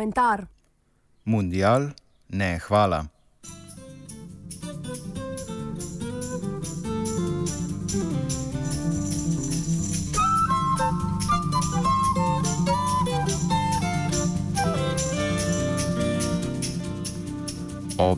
komentar. Mundial? Ne, hvala.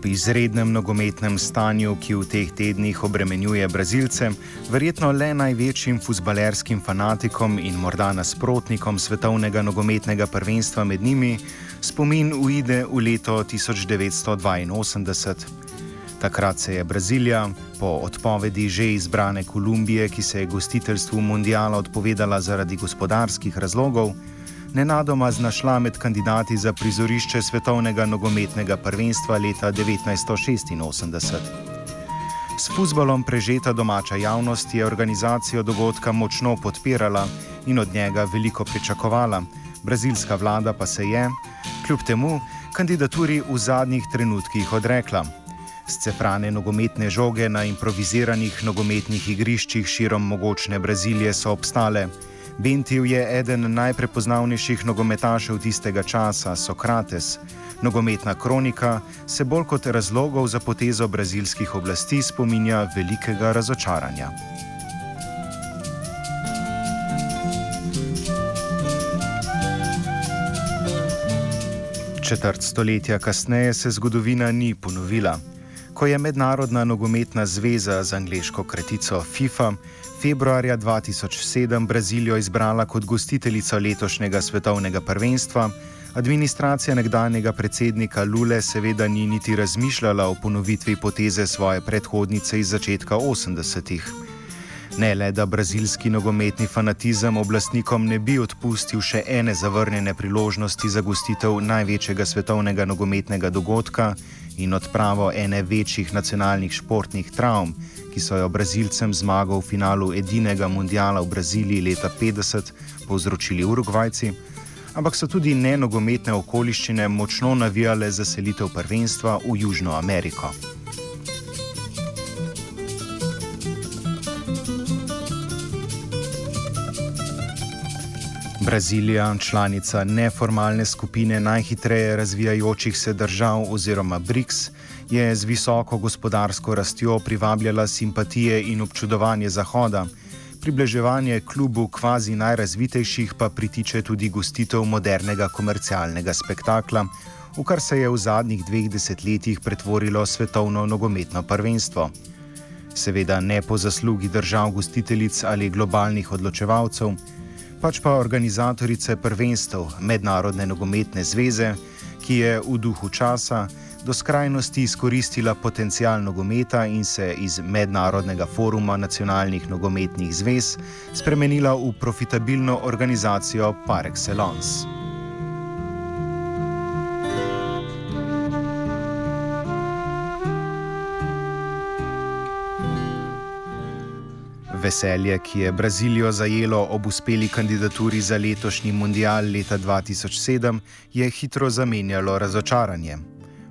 Ob izrednem nogometnem stanju, ki v teh tednih obremenjuje Brazilce, verjetno le največjim futbalerskim fanatikom in morda nasprotnikom svetovnega nogometnega prvenstva med njimi, spomin ujde v leto 1982. Takrat se je Brazilija, po odpovedi že izbrane Kolumbije, ki se je gostiteljstvu mundiala odpovedala zaradi gospodarskih razlogov, nenadoma znašla med kandidati za prizorišče svetovnega nogometnega prvenstva leta 1986. S futbolom prežeta domača javnost je organizacijo dogodka močno podpirala in od njega veliko pričakovala, brazilska vlada pa se je, kljub temu, kandidaturi v zadnjih trenutkih odrekla. Scefrane nogometne žoge na improviziranih nogometnih igriščih širom mogočne Brazilije so obstale. Bentil je eden najprepoznavnejših nogometašev tistega časa, Sokrates. Nogometna kronika se bolj kot razlogov za potezo brazilskih oblasti spominja velikega razočaranja. Četrt stoletja kasneje se zgodovina ni ponovila. Ko je Mednarodna nogometna zveza z angliško kratico FIFA februarja 2007 Brazilijo izbrala kot gostiteljico letošnjega svetovnega prvenstva, administracija nekdanjega predsednika Lule seveda ni niti razmišljala o ponovitvi poteze svoje predhodnice iz začetka 80-ih. Ne le, da brazilski nogometni fanatizem oblastnikom ne bi odpustil še ene zavrnjene priložnosti za gostitev največjega svetovnega nogometnega dogodka in odpravo ene večjih nacionalnih športnih travm, ki so jo Brazilcem zmago v finalu edinega mundiala v Braziliji leta 50 povzročili Urugvajci, ampak so tudi nenogometne okoliščine močno navijale za selitev prvenstva v Južno Ameriko. Brazilija, članica neformalne skupine najhitreje razvijajočih se držav oziroma BRICS, je z visoko gospodarsko rastjo privabljala simpatije in občudovanje Zahoda, približevanje klubu kvazi najrazvitejših pa pritiče tudi gostitev modernega komercialnega spektakla, v kar se je v zadnjih dveh desetletjih pretvorilo svetovno nogometno prvenstvo. Seveda ne po zaslugi držav gostiteljic ali globalnih odločevalcev, pač pa organizatorice prvenstev Mednarodne nogometne zveze, ki je v duhu časa do skrajnosti izkoristila potencial nogometa in se iz Mednarodnega foruma nacionalnih nogometnih zvez spremenila v profitabilno organizacijo par excellence. Veselje, ki je Brazilijo zajelo ob uspeli kandidaturi za letošnji mundial leta 2007, je hitro zamenjalo razočaranje.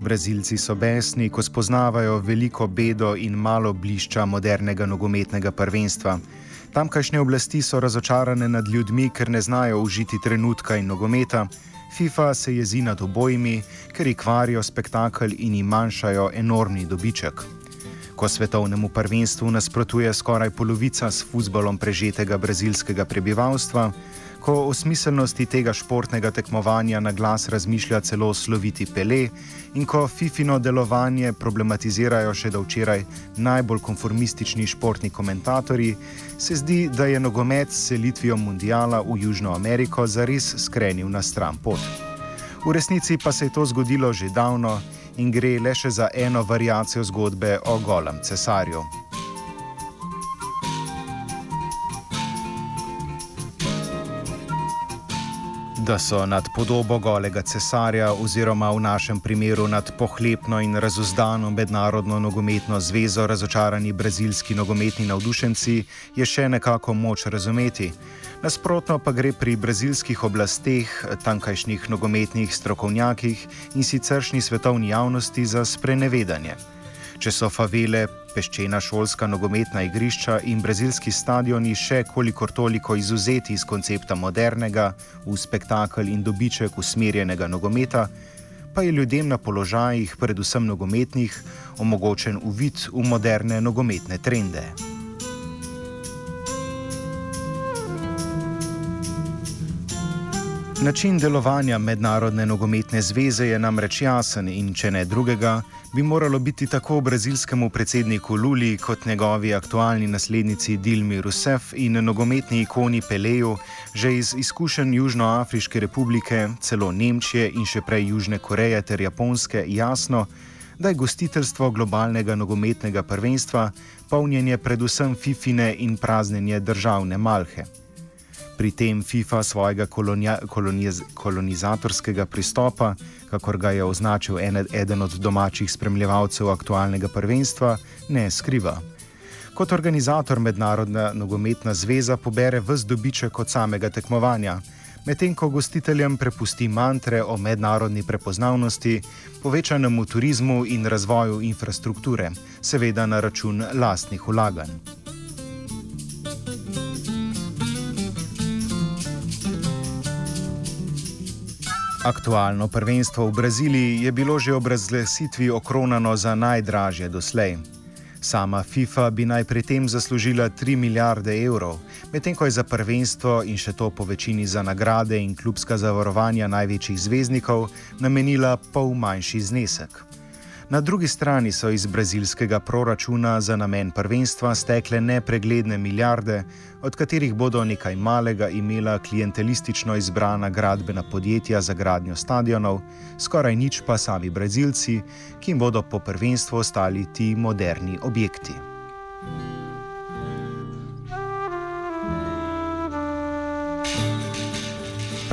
Brazilci so besni, ko spoznavajo veliko bedo in malo blišča modernega nogometnega prvenstva. Tamkajšnje oblasti so razočarane nad ljudmi, ker ne znajo užiti trenutka in nogometa. FIFA se jezi nad obojimi, ker jih kvarijo spektakel in jim manjšajo enormni dobiček. Ko svetovnemu prvenstvu nasprotuje skoraj polovica s futbolom prežetega brazilskega prebivalstva, ko o smiselnosti tega športnega tekmovanja na glas razmišlja celo sloviti Pele in ko FIFINO delovanje problematizirajo še do včeraj najbolj konformistični športni komentatorji, se zdi, da je nogomet s selitvijo mundiala v Južno Ameriko zares skrenil na stran pot. V resnici pa se je to zgodilo že davno in gre le še za eno variacijo zgodbe o golem cesarju. Da so nad podobo golega cesarja, oziroma v našem primeru nad pohlepno in razuzdano mednarodno nogometno zvezo razočarani brazilski nogometni navdušenci, je še nekako moč razumeti. Nasprotno pa gre pri brazilskih oblasteh, tankajšnjih nogometnih strokovnjakih in siceršnji svetovni javnosti za sprenevedanje. Če so favele, peščena šolska nogometna igrišča in brazilski stadioni še kolikor toliko izuzeti iz koncepta modernega, v spektakel in dobiček usmerjenega nogometa, pa je ljudem na položajih, predvsem nogometnih, omogočen uvid v moderne nogometne trende. Način delovanja Mednarodne nogometne zveze je namreč jasen in če ne drugega, bi moralo biti tako brazilskemu predsedniku Luli kot njegovi aktualni naslednici Dilmi Rousseff in nogometni ikoni Peleju že iz izkušenj Južnoafriške republike, celo Nemčije in še prej Južne Koreje ter Japonske jasno, da je gostiteljstvo globalnega nogometnega prvenstva polnjenje predvsem fifine in praznjenje državne malhe. Pri tem FIFA svojega koloniz kolonizatorskega pristopa, kakor ga je označil en eden od domačih spremljevalcev aktualnega prvenstva, ne skriva. Kot organizator Mednarodna nogometna zveza pobere vse dobiček od samega tekmovanja, medtem ko gostiteljem prepusti mantre o mednarodni prepoznavnosti, povečanemu turizmu in razvoju infrastrukture, seveda na račun lastnih ulaganj. Aktualno prvenstvo v Braziliji je bilo že ob razglasitvi okronano za najdražje doslej. Sama FIFA bi naj pri tem zaslužila 3 milijarde evrov, medtem ko je za prvenstvo in še to po večini za nagrade in klubska zavarovanja največjih zvezdnikov namenila pol manjši znesek. Na drugi strani so iz brazilskega proračuna za namen prvenstva stekle nepregledne milijarde, od katerih bodo nekaj malega imela klientelistično izbrana gradbena podjetja za gradnjo stadionov, skoraj nič pa sami brazilci, ki jim bodo po prvenstvu ostali ti moderni objekti.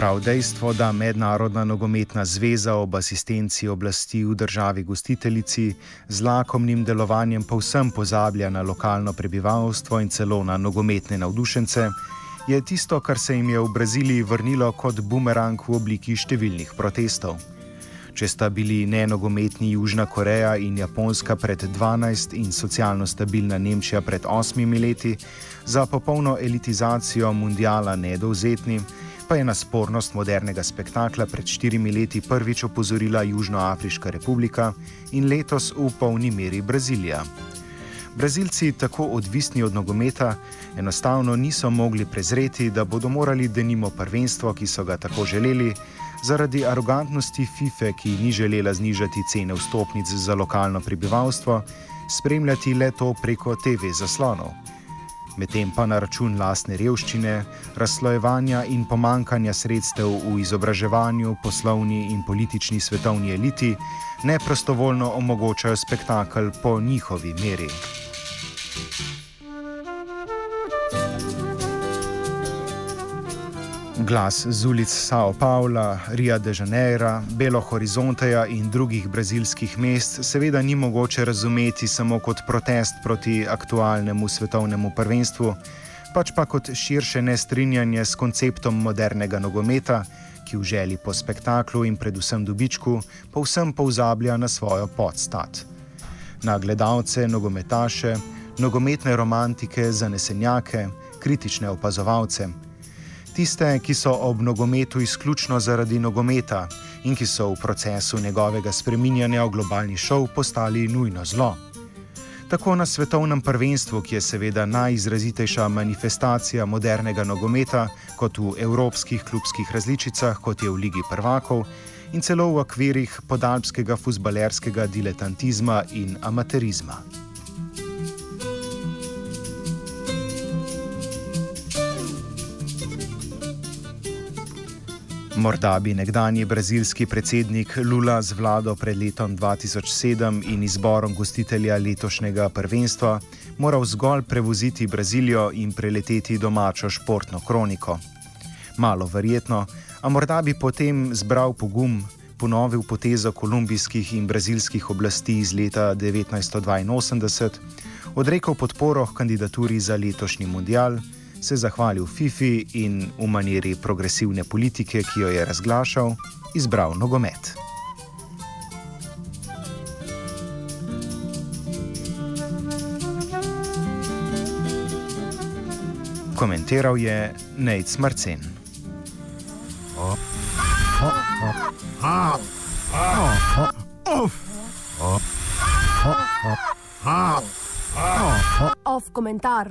Prav dejstvo, da Mednarodna nogometna zveza ob asistenci oblasti v državi gostiteljici z lakomnim delovanjem povsem pozablja na lokalno prebivalstvo in celo na nogometne navdušence, je tisto, kar se jim je v Braziliji vrnilo kot bumerang v obliki številnih protestov. Če sta bili nenogometni Južna Koreja in Japonska pred 12 in socialno stabilna Nemčija pred 8 leti za popolno elitizacijo mundiala nedovzetni, pa je na spornost modernega spektakla pred štirimi leti prvič opozorila Južnoafriška republika in letos v polni meri Brazilija. Brazilci, tako odvisni od nogometa, enostavno niso mogli prezreti, da bodo morali denimo prvenstvo, ki so ga tako želeli, zaradi arogantnosti FIFA, ki ni želela znižati cene vstopnic za lokalno prebivalstvo, spremljati le to preko TV zaslonov medtem pa na račun lastne revščine, razslojevanja in pomankanja sredstev v izobraževanju, poslovni in politični svetovni eliti neprostovoljno omogočajo spektakel po njihovi meri. Glas z ulic Sao Paula, Rio de Janeiro, Belo Horizonteja in drugih brazilskih mest seveda ni mogoče razumeti samo kot protest proti aktualnemu svetovnemu prvenstvu, pač pa kot širše nestrinjanje s konceptom modernega nogometa, ki v želji po spektaklu in predvsem dobičku povsem povzablja na svojo podstat. Na gledalce, nogometaše, nogometne romantike, zanesenjake, kritične opazovalce tiste, ki so ob nogometu izključno zaradi nogometa in ki so v procesu njegovega spreminjanja v globalni šov postali nujno zlo. Tako na svetovnem prvenstvu, ki je seveda najizrazitejša manifestacija modernega nogometa, kot v evropskih klubskih različicah, kot je v Ligi prvakov in celo v okvirih podalpskega futbalerskega diletantizma in amaterizma. Morda bi nekdani brazilski predsednik Lula z vlado pred letom 2007 in izborom gostitelja letošnjega prvenstva moral zgolj prevoziti Brazilijo in preleteti domačo športno kroniko. Malo verjetno, a morda bi potem zbral pogum, ponovil potezo kolumbijskih in brazilskih oblasti iz leta 1982, odrekel podporo kandidaturi za letošnji mundial se zahvalil Fifi in v maniri progresivne politike, ki jo je razglašal, izbral nogomet. Komentiral je Nate Smrcen. Oh. Oh. Oh. Oh. Oh. Oh. Oh. Off komentar.